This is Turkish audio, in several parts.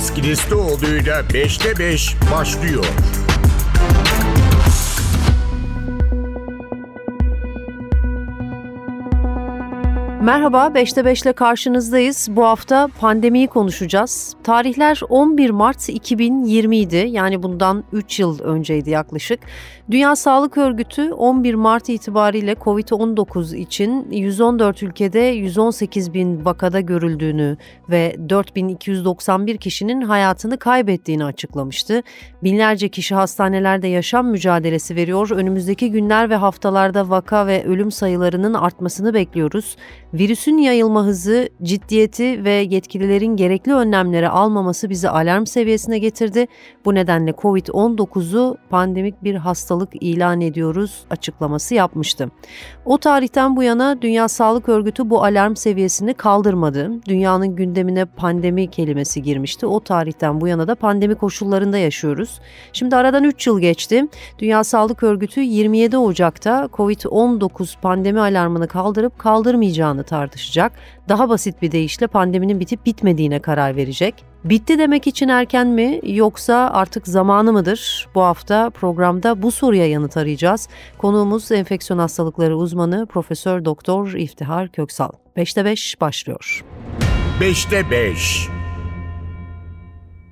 Deniz Kilislioğlu'yla 5'te 5 başlıyor. Merhaba, 5'te 5 ile karşınızdayız. Bu hafta pandemiyi konuşacağız. Tarihler 11 Mart 2020 idi. Yani bundan 3 yıl önceydi yaklaşık. Dünya Sağlık Örgütü 11 Mart itibariyle COVID-19 için 114 ülkede 118 bin vakada görüldüğünü ve 4291 kişinin hayatını kaybettiğini açıklamıştı. Binlerce kişi hastanelerde yaşam mücadelesi veriyor. Önümüzdeki günler ve haftalarda vaka ve ölüm sayılarının artmasını bekliyoruz. Virüsün yayılma hızı, ciddiyeti ve yetkililerin gerekli önlemleri almaması bizi alarm seviyesine getirdi. Bu nedenle COVID-19'u pandemik bir hastalık ilan ediyoruz açıklaması yapmıştı. O tarihten bu yana Dünya Sağlık Örgütü bu alarm seviyesini kaldırmadı. Dünyanın gündemine pandemi kelimesi girmişti. O tarihten bu yana da pandemi koşullarında yaşıyoruz. Şimdi aradan 3 yıl geçti. Dünya Sağlık Örgütü 27 Ocak'ta COVID-19 pandemi alarmını kaldırıp kaldırmayacağını tartışacak. Daha basit bir deyişle pandeminin bitip bitmediğine karar verecek. Bitti demek için erken mi yoksa artık zamanı mıdır? Bu hafta programda bu soruya yanıt arayacağız. Konuğumuz enfeksiyon hastalıkları uzmanı Profesör Doktor İftihar Köksal. 5'te 5 başlıyor. 5'te 5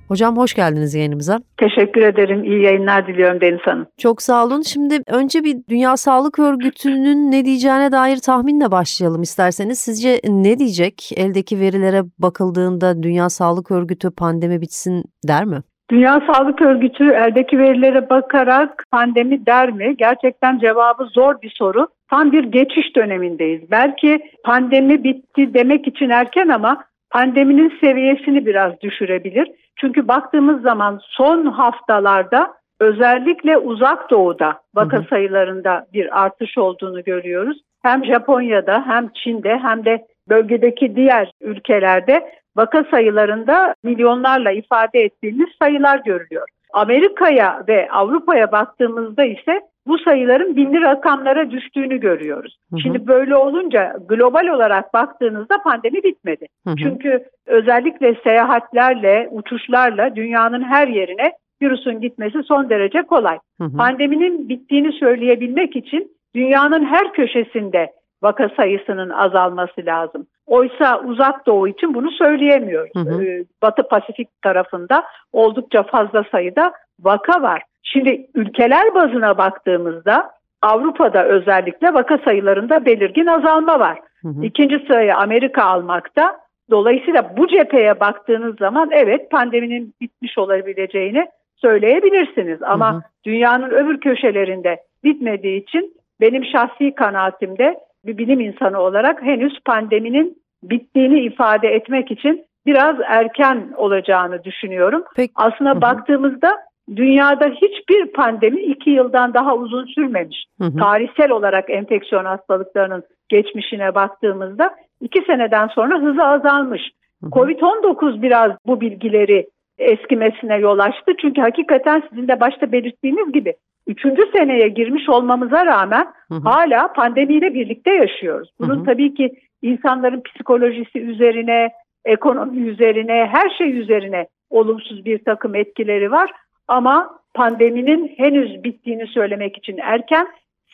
Hocam hoş geldiniz yayınımıza. Teşekkür ederim. İyi yayınlar diliyorum Deniz Hanım. Çok sağ olun. Şimdi önce bir Dünya Sağlık Örgütü'nün ne diyeceğine dair tahminle başlayalım isterseniz. Sizce ne diyecek? Eldeki verilere bakıldığında Dünya Sağlık Örgütü pandemi bitsin der mi? Dünya Sağlık Örgütü eldeki verilere bakarak pandemi der mi? Gerçekten cevabı zor bir soru. Tam bir geçiş dönemindeyiz. Belki pandemi bitti demek için erken ama pandeminin seviyesini biraz düşürebilir. Çünkü baktığımız zaman son haftalarda özellikle uzak doğuda vaka hı hı. sayılarında bir artış olduğunu görüyoruz. Hem Japonya'da hem Çin'de hem de bölgedeki diğer ülkelerde vaka sayılarında milyonlarla ifade ettiğimiz sayılar görülüyor. Amerika'ya ve Avrupa'ya baktığımızda ise bu sayıların binli rakamlara düştüğünü görüyoruz. Hı hı. Şimdi böyle olunca global olarak baktığınızda pandemi bitmedi. Hı hı. Çünkü özellikle seyahatlerle, uçuşlarla dünyanın her yerine virüsün gitmesi son derece kolay. Hı hı. Pandeminin bittiğini söyleyebilmek için dünyanın her köşesinde vaka sayısının azalması lazım. Oysa uzak doğu için bunu söyleyemiyoruz. Hı hı. Ee, Batı Pasifik tarafında oldukça fazla sayıda vaka var. Şimdi ülkeler bazına baktığımızda Avrupa'da özellikle vaka sayılarında belirgin azalma var. Hı hı. İkinci sırayı Amerika almakta. Dolayısıyla bu cepheye baktığınız zaman evet pandeminin bitmiş olabileceğini söyleyebilirsiniz. Ama hı hı. dünyanın öbür köşelerinde bitmediği için benim şahsi kanaatimde bir bilim insanı olarak henüz pandeminin bittiğini ifade etmek için biraz erken olacağını düşünüyorum. Peki. Aslında hı hı. baktığımızda dünyada hiçbir pandemi iki yıldan daha uzun sürmemiş. Hı hı. Tarihsel olarak enfeksiyon hastalıklarının geçmişine baktığımızda iki seneden sonra hızı azalmış. Covid-19 biraz bu bilgileri eskimesine yol açtı. Çünkü hakikaten sizin de başta belirttiğiniz gibi üçüncü seneye girmiş olmamıza rağmen hı hı. hala pandemiyle birlikte yaşıyoruz. Bunun hı hı. tabii ki insanların psikolojisi üzerine, ekonomi üzerine, her şey üzerine olumsuz bir takım etkileri var. Ama pandeminin henüz bittiğini söylemek için erken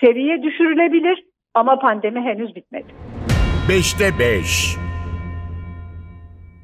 seviye düşürülebilir ama pandemi henüz bitmedi. 5'te 5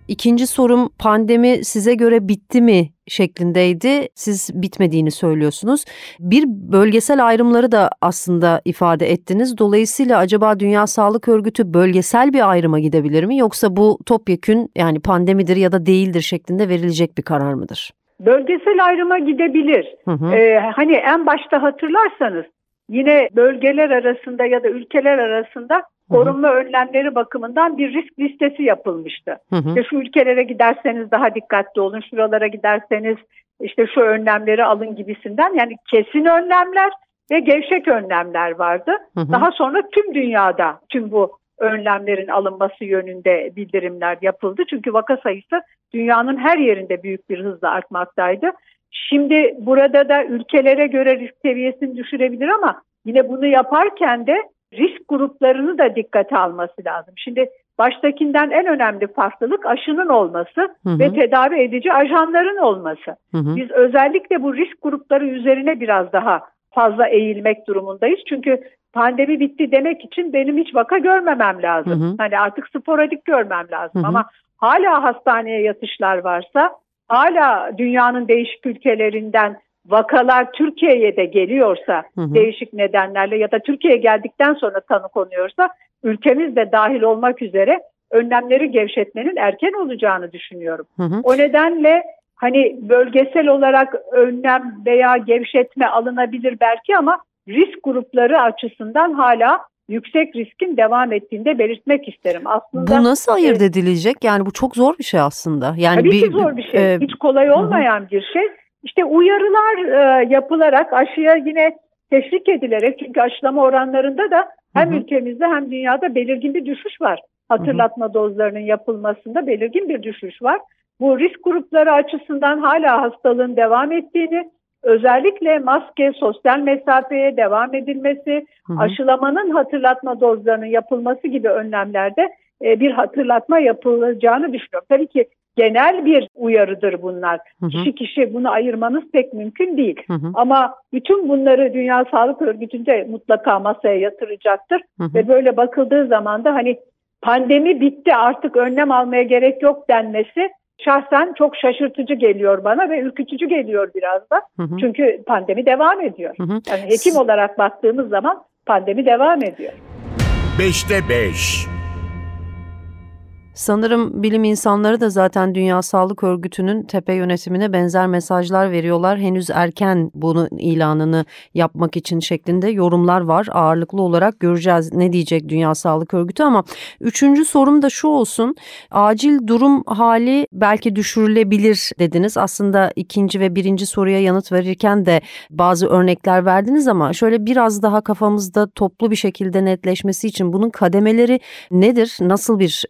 İkinci sorum pandemi size göre bitti mi şeklindeydi. Siz bitmediğini söylüyorsunuz. Bir bölgesel ayrımları da aslında ifade ettiniz. Dolayısıyla acaba Dünya Sağlık Örgütü bölgesel bir ayrıma gidebilir mi yoksa bu topyekün yani pandemidir ya da değildir şeklinde verilecek bir karar mıdır? Bölgesel ayrıma gidebilir. Hı hı. Ee, hani en başta hatırlarsanız yine bölgeler arasında ya da ülkeler arasında korunma hı hı. önlemleri bakımından bir risk listesi yapılmıştı. Hı hı. İşte şu ülkelere giderseniz daha dikkatli olun, şuralara giderseniz işte şu önlemleri alın gibisinden. Yani kesin önlemler ve gevşek önlemler vardı. Hı hı. Daha sonra tüm dünyada tüm bu önlemlerin alınması yönünde bildirimler yapıldı. Çünkü vaka sayısı dünyanın her yerinde büyük bir hızla artmaktaydı. Şimdi burada da ülkelere göre risk seviyesini düşürebilir ama yine bunu yaparken de risk gruplarını da dikkate alması lazım. Şimdi baştakinden en önemli farklılık aşının olması Hı hı. ve tedavi edici ajanların olması. Hı hı. Biz özellikle bu risk grupları üzerine biraz daha fazla eğilmek durumundayız. Çünkü pandemi bitti demek için benim hiç vaka görmemem lazım. Hı hı. Hani artık sporadik görmem lazım Hı hı. ama hala hastaneye yatışlar varsa, hala dünyanın değişik ülkelerinden vakalar Türkiye'ye de geliyorsa Hı hı. değişik nedenlerle ya da Türkiye'ye geldikten sonra tanı konuyorsa ülkemiz de dahil olmak üzere önlemleri gevşetmenin erken olacağını düşünüyorum. Hı hı. O nedenle hani bölgesel olarak önlem veya gevşetme alınabilir belki ama risk grupları açısından hala yüksek riskin devam ettiğini de belirtmek isterim. Aslında Bu nasıl ayırt Evet. edilecek? Yani bu çok zor bir şey aslında. Yani tabii ki bir, zor bir şey. e, Hiç kolay olmayan bir şey. İşte uyarılar e, yapılarak aşıya yine teşvik edilerek çünkü aşılama oranlarında da hem Hı hı. ülkemizde hem dünyada belirgin bir düşüş var. Hatırlatma dozlarının yapılmasında belirgin bir düşüş var. Bu risk grupları açısından hala hastalığın devam ettiğini, özellikle maske, sosyal mesafeye devam edilmesi, Hı hı. aşılamanın hatırlatma dozlarının yapılması gibi önlemlerde e, bir hatırlatma yapılacağını düşünüyorum. Tabii ki genel bir uyarıdır bunlar. Hı hı. Kişi kişi bunu ayırmanız pek mümkün değil. Hı hı. Ama bütün bunları Dünya Sağlık Örgütü'nde mutlaka masaya yatıracaktır. Hı hı. Ve böyle bakıldığı zaman da hani pandemi bitti artık önlem almaya gerek yok denmesi şahsen çok şaşırtıcı geliyor bana ve ürkütücü geliyor biraz da. Hı hı. Çünkü pandemi devam ediyor. Hı hı. Yani hekim olarak baktığımız zaman pandemi devam ediyor. 5'te 5. Sanırım bilim insanları da zaten Dünya Sağlık Örgütü'nün tepe yönetimine benzer mesajlar veriyorlar. Henüz erken bunun ilanını yapmak için şeklinde yorumlar var. Ağırlıklı olarak göreceğiz ne diyecek Dünya Sağlık Örgütü ama üçüncü sorum da şu olsun. Acil durum hali belki düşürülebilir dediniz. Aslında ikinci ve birinci soruya yanıt verirken de bazı örnekler verdiniz ama şöyle biraz daha kafamızda toplu bir şekilde netleşmesi için bunun kademeleri nedir? Nasıl bir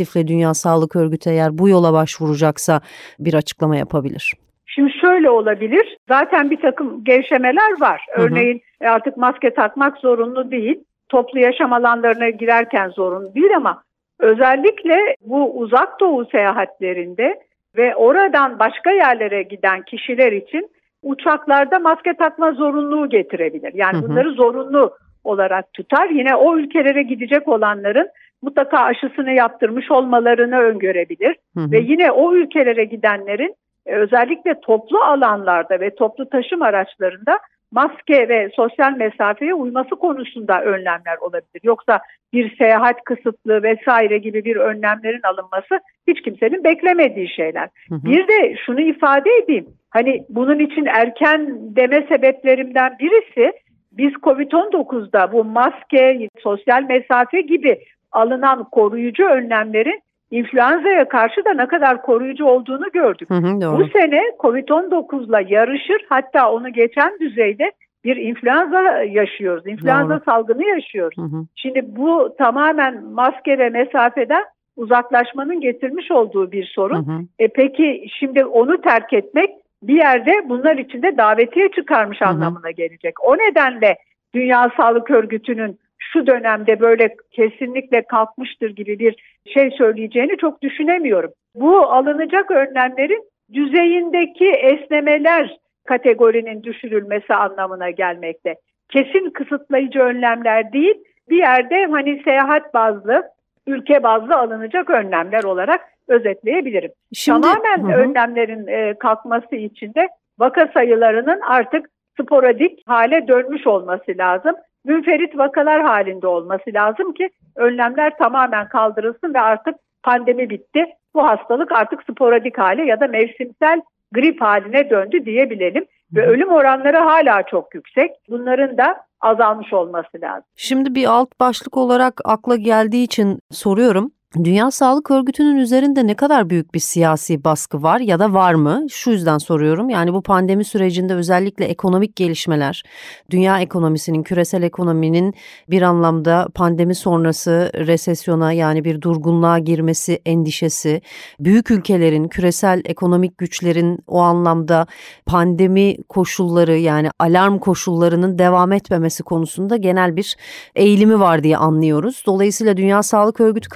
perspektifle Dünya Sağlık Örgütü eğer bu yola başvuracaksa bir açıklama yapabilir? Şimdi şöyle olabilir. Zaten bir takım gevşemeler var. Hı hı. Örneğin e, artık maske takmak zorunlu değil. Toplu yaşam alanlarına girerken zorunlu değil ama özellikle bu uzak doğu seyahatlerinde ve oradan başka yerlere giden kişiler için uçaklarda maske takma zorunluluğu getirebilir. Yani Hı hı. bunları zorunlu olarak tutar. Yine o ülkelere gidecek olanların mutlaka aşısını yaptırmış olmalarını öngörebilir. Hı hı. Ve yine o ülkelere gidenlerin e, özellikle toplu alanlarda ve toplu taşım araçlarında maske ve sosyal mesafeye uyması konusunda önlemler olabilir. Yoksa bir seyahat kısıtlı vesaire gibi bir önlemlerin alınması hiç kimsenin beklemediği şeyler. Hı hı. Bir de şunu ifade edeyim. Hani bunun için erken deme sebeplerimden birisi biz Covid-19'da bu maske, sosyal mesafe gibi alınan koruyucu önlemlerin influenza'ya karşı da ne kadar koruyucu olduğunu gördük. Hı hı, Bu doğru. sene Covid-19'la yarışır hatta onu geçen düzeyde bir influenza yaşıyoruz. İnfluenza Doğru. salgını yaşıyoruz. Hı hı. Şimdi bu tamamen maske ve mesafeden uzaklaşmanın getirmiş olduğu bir Hı sorun. hı. E peki şimdi onu terk etmek bir yerde bunlar için de davetiye çıkarmış Hı hı. anlamına gelecek. O nedenle Dünya Sağlık Örgütü'nün şu dönemde böyle kesinlikle kalkmıştır gibi bir şey söyleyeceğini çok düşünemiyorum. Bu alınacak önlemlerin düzeyindeki esnemeler kategorinin düşürülmesi anlamına gelmekte. Kesin kısıtlayıcı önlemler değil, bir yerde hani seyahat bazlı, ülke bazlı alınacak önlemler olarak özetleyebilirim. Şimdi Tamamen Hı hı. önlemlerin e, kalkması için de vaka sayılarının artık sporadik hale dönmüş olması lazım. Münferit vakalar halinde olması lazım ki önlemler tamamen kaldırılsın ve artık pandemi bitti. Bu hastalık artık sporadik hale ya da mevsimsel grip haline döndü diyebilelim. Ve ölüm oranları hala çok yüksek. Bunların da azalmış olması lazım. Şimdi bir alt başlık olarak akla geldiği için soruyorum. Dünya Sağlık Örgütü'nün üzerinde ne kadar büyük bir siyasi baskı var ya da var mı? Şu yüzden soruyorum. Yani bu pandemi sürecinde özellikle ekonomik gelişmeler, dünya ekonomisinin, küresel ekonominin bir anlamda pandemi sonrası resesyona yani bir durgunluğa girmesi endişesi, büyük ülkelerin, küresel ekonomik güçlerin o anlamda pandemi koşulları yani alarm koşullarının devam etmemesi konusunda genel bir eğilimi var diye anlıyoruz. Dolayısıyla Dünya Sağlık Örgütü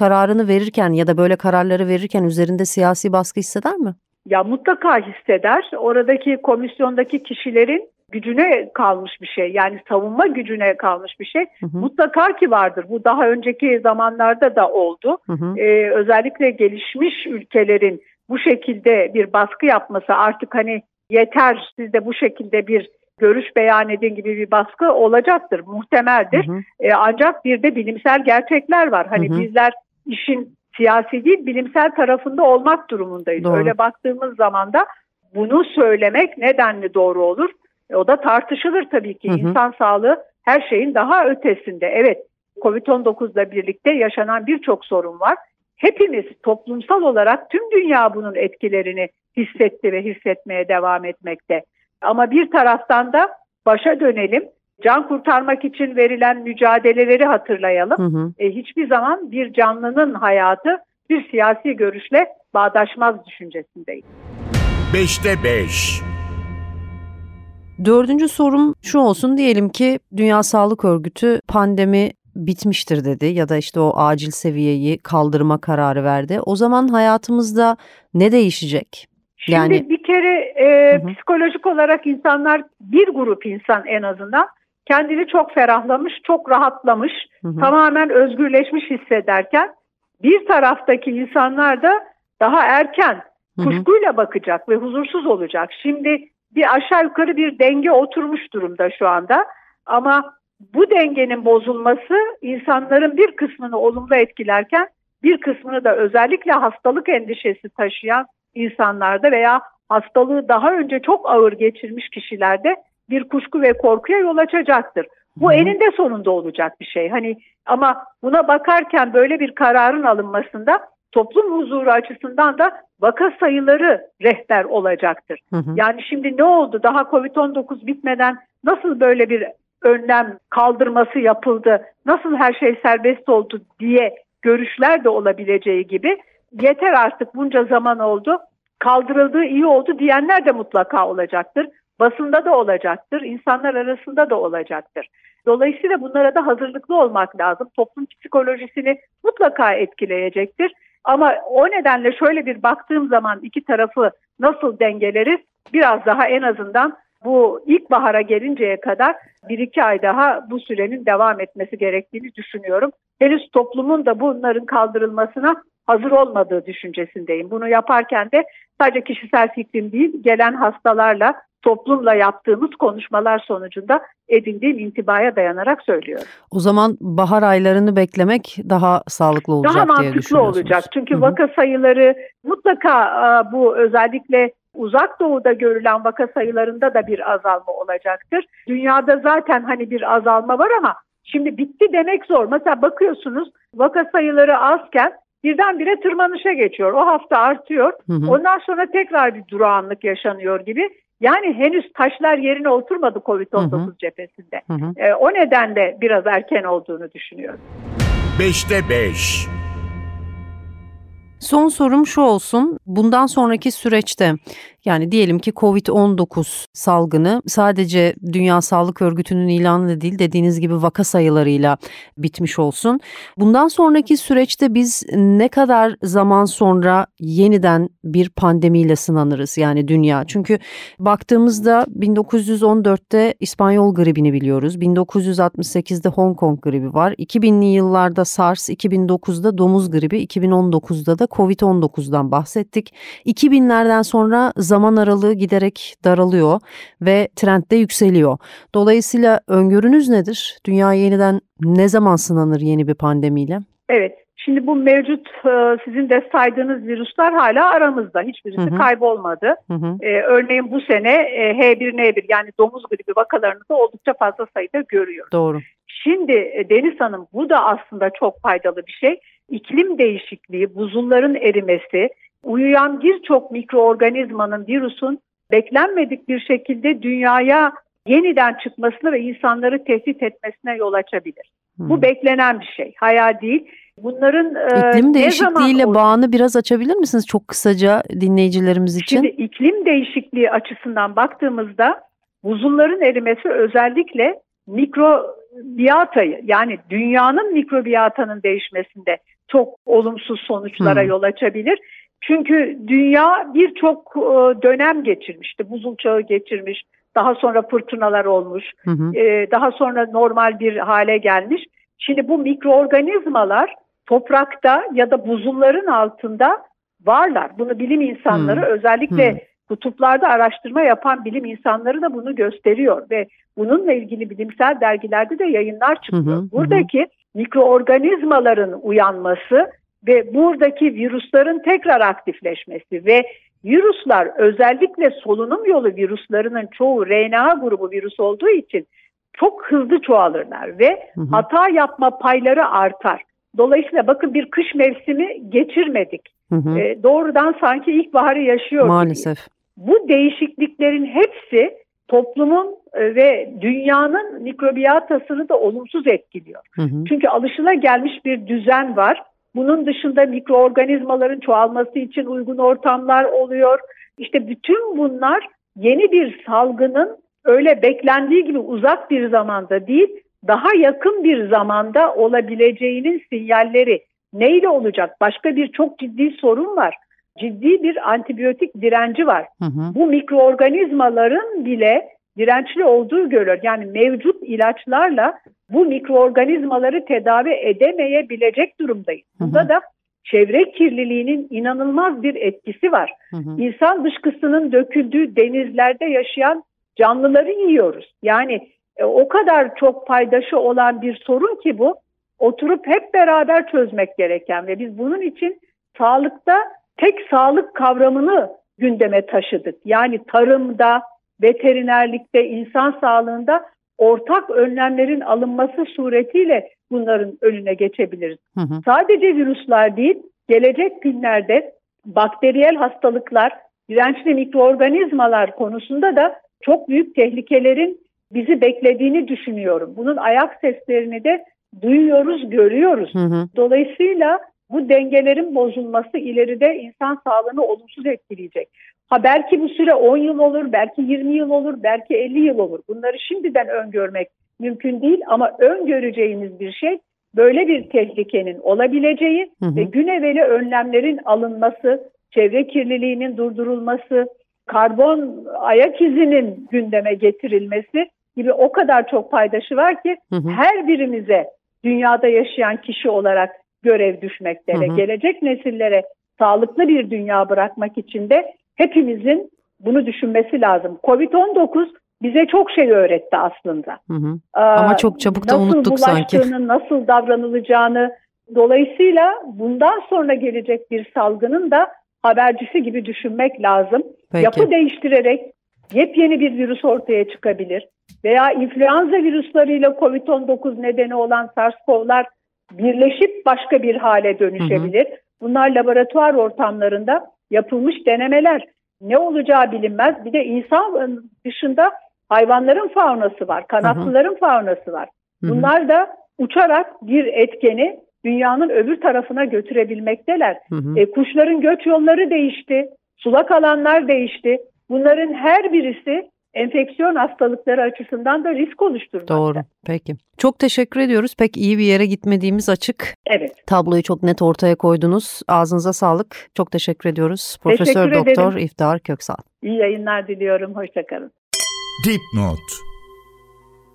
kararını verirken ya da böyle kararları verirken üzerinde siyasi baskı hisseder mi? Ya mutlaka hisseder. Oradaki komisyondaki kişilerin gücüne kalmış bir şey. Yani savunma gücüne kalmış bir şey. Hı hı. Mutlaka ki vardır. Bu daha önceki zamanlarda da oldu. Hı hı. Ee, özellikle gelişmiş ülkelerin bu şekilde bir baskı yapması artık hani yeter siz de bu şekilde bir görüş beyan edin gibi bir baskı olacaktır. Muhtemeldir. Hı hı. Ee, ancak bir de bilimsel gerçekler var. Hani hı hı. bizler işin siyasi değil bilimsel tarafında olmak durumundayız. Doğru. Öyle baktığımız zaman da bunu söylemek nedenli doğru olur? E, o da tartışılır tabii ki. Hı hı. İnsan sağlığı her şeyin daha ötesinde. Evet Covid-19'la birlikte yaşanan birçok sorun var. Hepimiz toplumsal olarak tüm dünya bunun etkilerini hissetti ve hissetmeye devam etmekte. Ama bir taraftan da başa dönelim can kurtarmak için verilen mücadeleleri hatırlayalım. Hı hı. E, hiçbir zaman bir canlının hayatı bir siyasi görüşle bağdaşmaz düşüncesindeyim. Beşte beş. Dördüncü sorum şu olsun diyelim ki Dünya Sağlık Örgütü pandemi bitmiştir dedi ya da işte o acil seviyeyi kaldırma kararı verdi. O zaman hayatımızda ne değişecek? Şimdi yani... bir kere e, hı hı. psikolojik olarak insanlar bir grup insan en azından kendini çok ferahlamış, çok rahatlamış, hı hı. tamamen özgürleşmiş hissederken bir taraftaki insanlar da daha erken kuşkuyla bakacak ve huzursuz olacak. Şimdi bir aşağı yukarı bir denge oturmuş durumda şu anda ama bu dengenin bozulması insanların bir kısmını olumlu etkilerken bir kısmını da özellikle hastalık endişesi taşıyan insanlarda veya hastalığı daha önce çok ağır geçirmiş kişilerde bir kuşku ve korkuya yol açacaktır. Bu Hı. eninde sonunda olacak bir şey. Hani ama buna bakarken böyle bir kararın alınmasında toplum huzuru açısından da vaka sayıları rehber olacaktır. Hı hı. Yani şimdi ne oldu? Daha Covid-19 bitmeden nasıl böyle bir önlem kaldırması yapıldı? Nasıl her şey serbest oldu diye görüşler de olabileceği gibi yeter artık bunca zaman oldu. Kaldırıldığı iyi oldu diyenler de mutlaka olacaktır basında da olacaktır, insanlar arasında da olacaktır. Dolayısıyla bunlara da hazırlıklı olmak lazım. Toplum psikolojisini mutlaka etkileyecektir. Ama o nedenle şöyle bir baktığım zaman iki tarafı nasıl dengeleriz? Biraz daha en azından bu ilkbahara gelinceye kadar bir iki ay daha bu sürenin devam etmesi gerektiğini düşünüyorum. Henüz toplumun da bunların kaldırılmasına hazır olmadığı düşüncesindeyim. Bunu yaparken de sadece kişisel fikrim değil, gelen hastalarla toplumla yaptığımız konuşmalar sonucunda edindiğim intibaya dayanarak söylüyorum. O zaman bahar aylarını beklemek daha sağlıklı olacak daha diye mantıklı olacak. Çünkü Hı-hı. vaka sayıları mutlaka bu özellikle Uzak Doğu'da görülen vaka sayılarında da bir azalma olacaktır. Dünyada zaten hani bir azalma var ama şimdi bitti demek zor. Mesela bakıyorsunuz vaka sayıları azken birdenbire tırmanışa geçiyor. O hafta artıyor. Hı hı. Ondan sonra tekrar bir durağanlık yaşanıyor gibi. Yani henüz taşlar yerine oturmadı Covid-19 hı hı. cephesinde. Hı hı. E, o nedenle biraz erken olduğunu düşünüyorum. Beşte beş. Son sorum şu olsun. Bundan sonraki süreçte yani diyelim ki Covid-19 salgını sadece Dünya Sağlık Örgütü'nün ilanı değil dediğiniz gibi vaka sayılarıyla bitmiş olsun. Bundan sonraki süreçte biz ne kadar zaman sonra yeniden bir pandemiyle sınanırız yani dünya. Çünkü baktığımızda 1914'te İspanyol gribini biliyoruz. 1968'de Hong Kong gribi var. 2000'li yıllarda SARS, 2009'da domuz gribi, 2019'da da Covid-19'dan bahsettik. 2000'lerden sonra zaman aralığı giderek daralıyor ve trendde yükseliyor. Dolayısıyla öngörünüz nedir? Dünya yeniden ne zaman sınanır yeni bir pandemiyle? Evet. Şimdi bu mevcut e, sizin de saydığınız virüsler hala aramızda. Hiçbirisi hı hı. kaybolmadı. Hı hı. Ee, örneğin bu sene e, H1N1 yani domuz gribi vakalarını da oldukça fazla sayıda görüyoruz. Doğru. Şimdi e, Deniz Hanım bu da aslında çok faydalı bir şey. iklim değişikliği, buzulların erimesi, uyuyan birçok mikroorganizmanın, virüsün beklenmedik bir şekilde dünyaya yeniden çıkmasına ve insanları tehdit etmesine yol açabilir. Hmm. Bu beklenen bir şey, hayal değil. Bunların e, iklim değişikliğiyle zaman bağını biraz açabilir misiniz çok kısaca dinleyicilerimiz için? Şimdi iklim değişikliği açısından baktığımızda buzulların erimesi özellikle mikrobiyatayı yani dünyanın mikrobiyatanın değişmesinde çok olumsuz sonuçlara hmm. yol açabilir. Çünkü dünya birçok e, dönem geçirmişti. Buzul çağı geçirmiş, daha sonra fırtınalar olmuş, hı hı. E, daha sonra normal bir hale gelmiş. Şimdi bu mikroorganizmalar toprakta ya da buzulların altında varlar. Bunu bilim insanları hı. özellikle hı. kutuplarda araştırma yapan bilim insanları da bunu gösteriyor ve bununla ilgili bilimsel dergilerde de yayınlar çıkıyor. Hı hı. Buradaki mikroorganizmaların uyanması ve buradaki virüslerin tekrar aktifleşmesi ve virüsler özellikle solunum yolu virüslerinin çoğu RNA grubu virüs olduğu için çok hızlı çoğalırlar ve hı hı. hata yapma payları artar. Dolayısıyla bakın bir kış mevsimi geçirmedik. Hı hı. E, doğrudan sanki ilkbaharı yaşıyor Maalesef. Gibi. Bu değişikliklerin hepsi toplumun e, ve dünyanın mikrobiyatasını da olumsuz etkiliyor. Hı hı. Çünkü alışıla gelmiş bir düzen var bunun dışında mikroorganizmaların çoğalması için uygun ortamlar oluyor. İşte bütün bunlar yeni bir salgının öyle beklendiği gibi uzak bir zamanda değil, daha yakın bir zamanda olabileceğinin sinyalleri. Neyle olacak? Başka bir çok ciddi sorun var. Ciddi bir antibiyotik direnci var. Hı hı. Bu mikroorganizmaların bile dirençli olduğu görülür. Yani mevcut ilaçlarla bu mikroorganizmaları tedavi edemeyebilecek durumdayız. Bunda da çevre kirliliğinin inanılmaz bir etkisi var. Hı hı. İnsan dışkısının döküldüğü denizlerde yaşayan canlıları yiyoruz. Yani e, o kadar çok paydaşı olan bir sorun ki bu. Oturup hep beraber çözmek gereken ve biz bunun için sağlıkta tek sağlık kavramını gündeme taşıdık. Yani tarımda, veterinerlikte, insan sağlığında ortak önlemlerin alınması suretiyle bunların önüne geçebiliriz. Hı hı. Sadece virüsler değil, gelecek günlerde bakteriyel hastalıklar, dirençli mikroorganizmalar konusunda da çok büyük tehlikelerin bizi beklediğini düşünüyorum. Bunun ayak seslerini de duyuyoruz, görüyoruz. Hı hı. Dolayısıyla bu dengelerin bozulması ileride insan sağlığını olumsuz etkileyecek. Ha belki bu süre 10 yıl olur, belki 20 yıl olur, belki 50 yıl olur. Bunları şimdiden öngörmek mümkün değil ama öngöreceğimiz bir şey böyle bir tehlikenin olabileceği hı hı. ve gün evveli önlemlerin alınması, çevre kirliliğinin durdurulması, karbon ayak izinin gündeme getirilmesi gibi o kadar çok paydaşı var ki hı hı. her birimize dünyada yaşayan kişi olarak görev düşmekte ve gelecek nesillere sağlıklı bir dünya bırakmak için de hepimizin bunu düşünmesi lazım. Covid-19 bize çok şey öğretti aslında. Hı hı. Ama çok çabuk da unuttuk sanki. Nasıl davranılacağını. Dolayısıyla bundan sonra gelecek bir salgının da habercisi gibi düşünmek lazım. Peki. Yapı değiştirerek yepyeni bir virüs ortaya çıkabilir. Veya influenza virüsleriyle COVID-19 nedeni olan SARS-CoV'lar birleşip başka bir hale dönüşebilir. Hı hı. Bunlar laboratuvar ortamlarında yapılmış denemeler. Ne olacağı bilinmez. Bir de insan dışında hayvanların faunası var, kanatlıların faunası var. Bunlar da uçarak bir etkeni dünyanın öbür tarafına götürebilmekteler. Hı hı. E, kuşların göç yolları değişti, sulak alanlar değişti. Bunların her birisi enfeksiyon hastalıkları açısından da risk oluşturmakta. Doğru. Peki. Çok teşekkür ediyoruz. Pek iyi bir yere gitmediğimiz açık. Evet. Tabloyu çok net ortaya koydunuz. Ağzınıza sağlık. Çok teşekkür ediyoruz. Profesör teşekkür Doktor ederim. İftihar Köksal. İyi yayınlar diliyorum. Hoşçakalın. Dipnot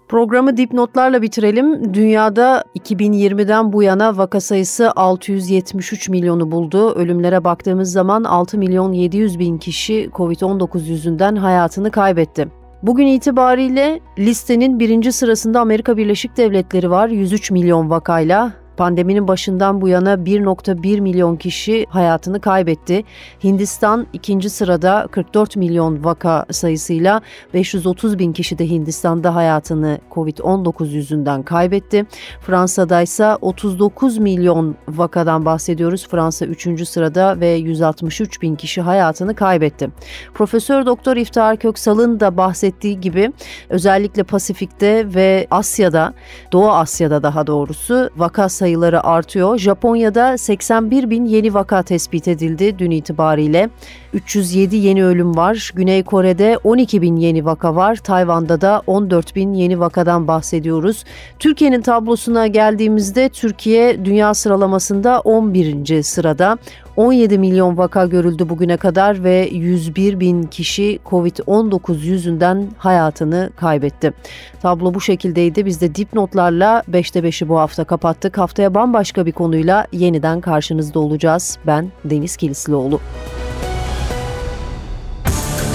Programı dipnotlarla bitirelim. Dünyada 2020'den bu yana vaka sayısı 673 milyonu buldu. Ölümlere baktığımız zaman 6 milyon 700 bin kişi COVID-19 yüzünden hayatını kaybetti. Bugün itibariyle listenin birinci sırasında Amerika Birleşik Devletleri var 103 milyon vakayla. Pandeminin başından bu yana 1.1 milyon kişi hayatını kaybetti. Hindistan ikinci sırada 44 milyon vaka sayısıyla 530 bin kişi de Hindistan'da hayatını Covid-19 yüzünden kaybetti. Fransa'da ise 39 milyon vakadan bahsediyoruz. Fransa 3. sırada ve 163 bin kişi hayatını kaybetti. Profesör Doktor İftihar Köksal'ın da bahsettiği gibi özellikle Pasifik'te ve Asya'da, Doğu Asya'da daha doğrusu vaka sayıları artıyor. Japonya'da 81 bin yeni vaka tespit edildi dün itibariyle. 307 yeni ölüm var. Güney Kore'de 12 bin yeni vaka var. Tayvan'da da 14 bin yeni vakadan bahsediyoruz. Türkiye'nin tablosuna geldiğimizde Türkiye dünya sıralamasında 11. sırada. 17 milyon vaka görüldü bugüne kadar ve 101 bin kişi Covid-19 yüzünden hayatını kaybetti. Tablo bu şekildeydi. Biz de dipnotlarla 5'te 5'i bu hafta kapattık. Haftaya bambaşka bir konuyla yeniden karşınızda olacağız. Ben Deniz Kilislioğlu.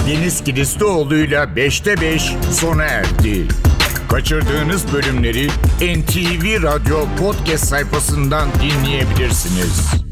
Deniz Kilislioğlu'yla 5'te 5 sona erdi. Kaçırdığınız bölümleri NTV Radyo podcast sayfasından dinleyebilirsiniz.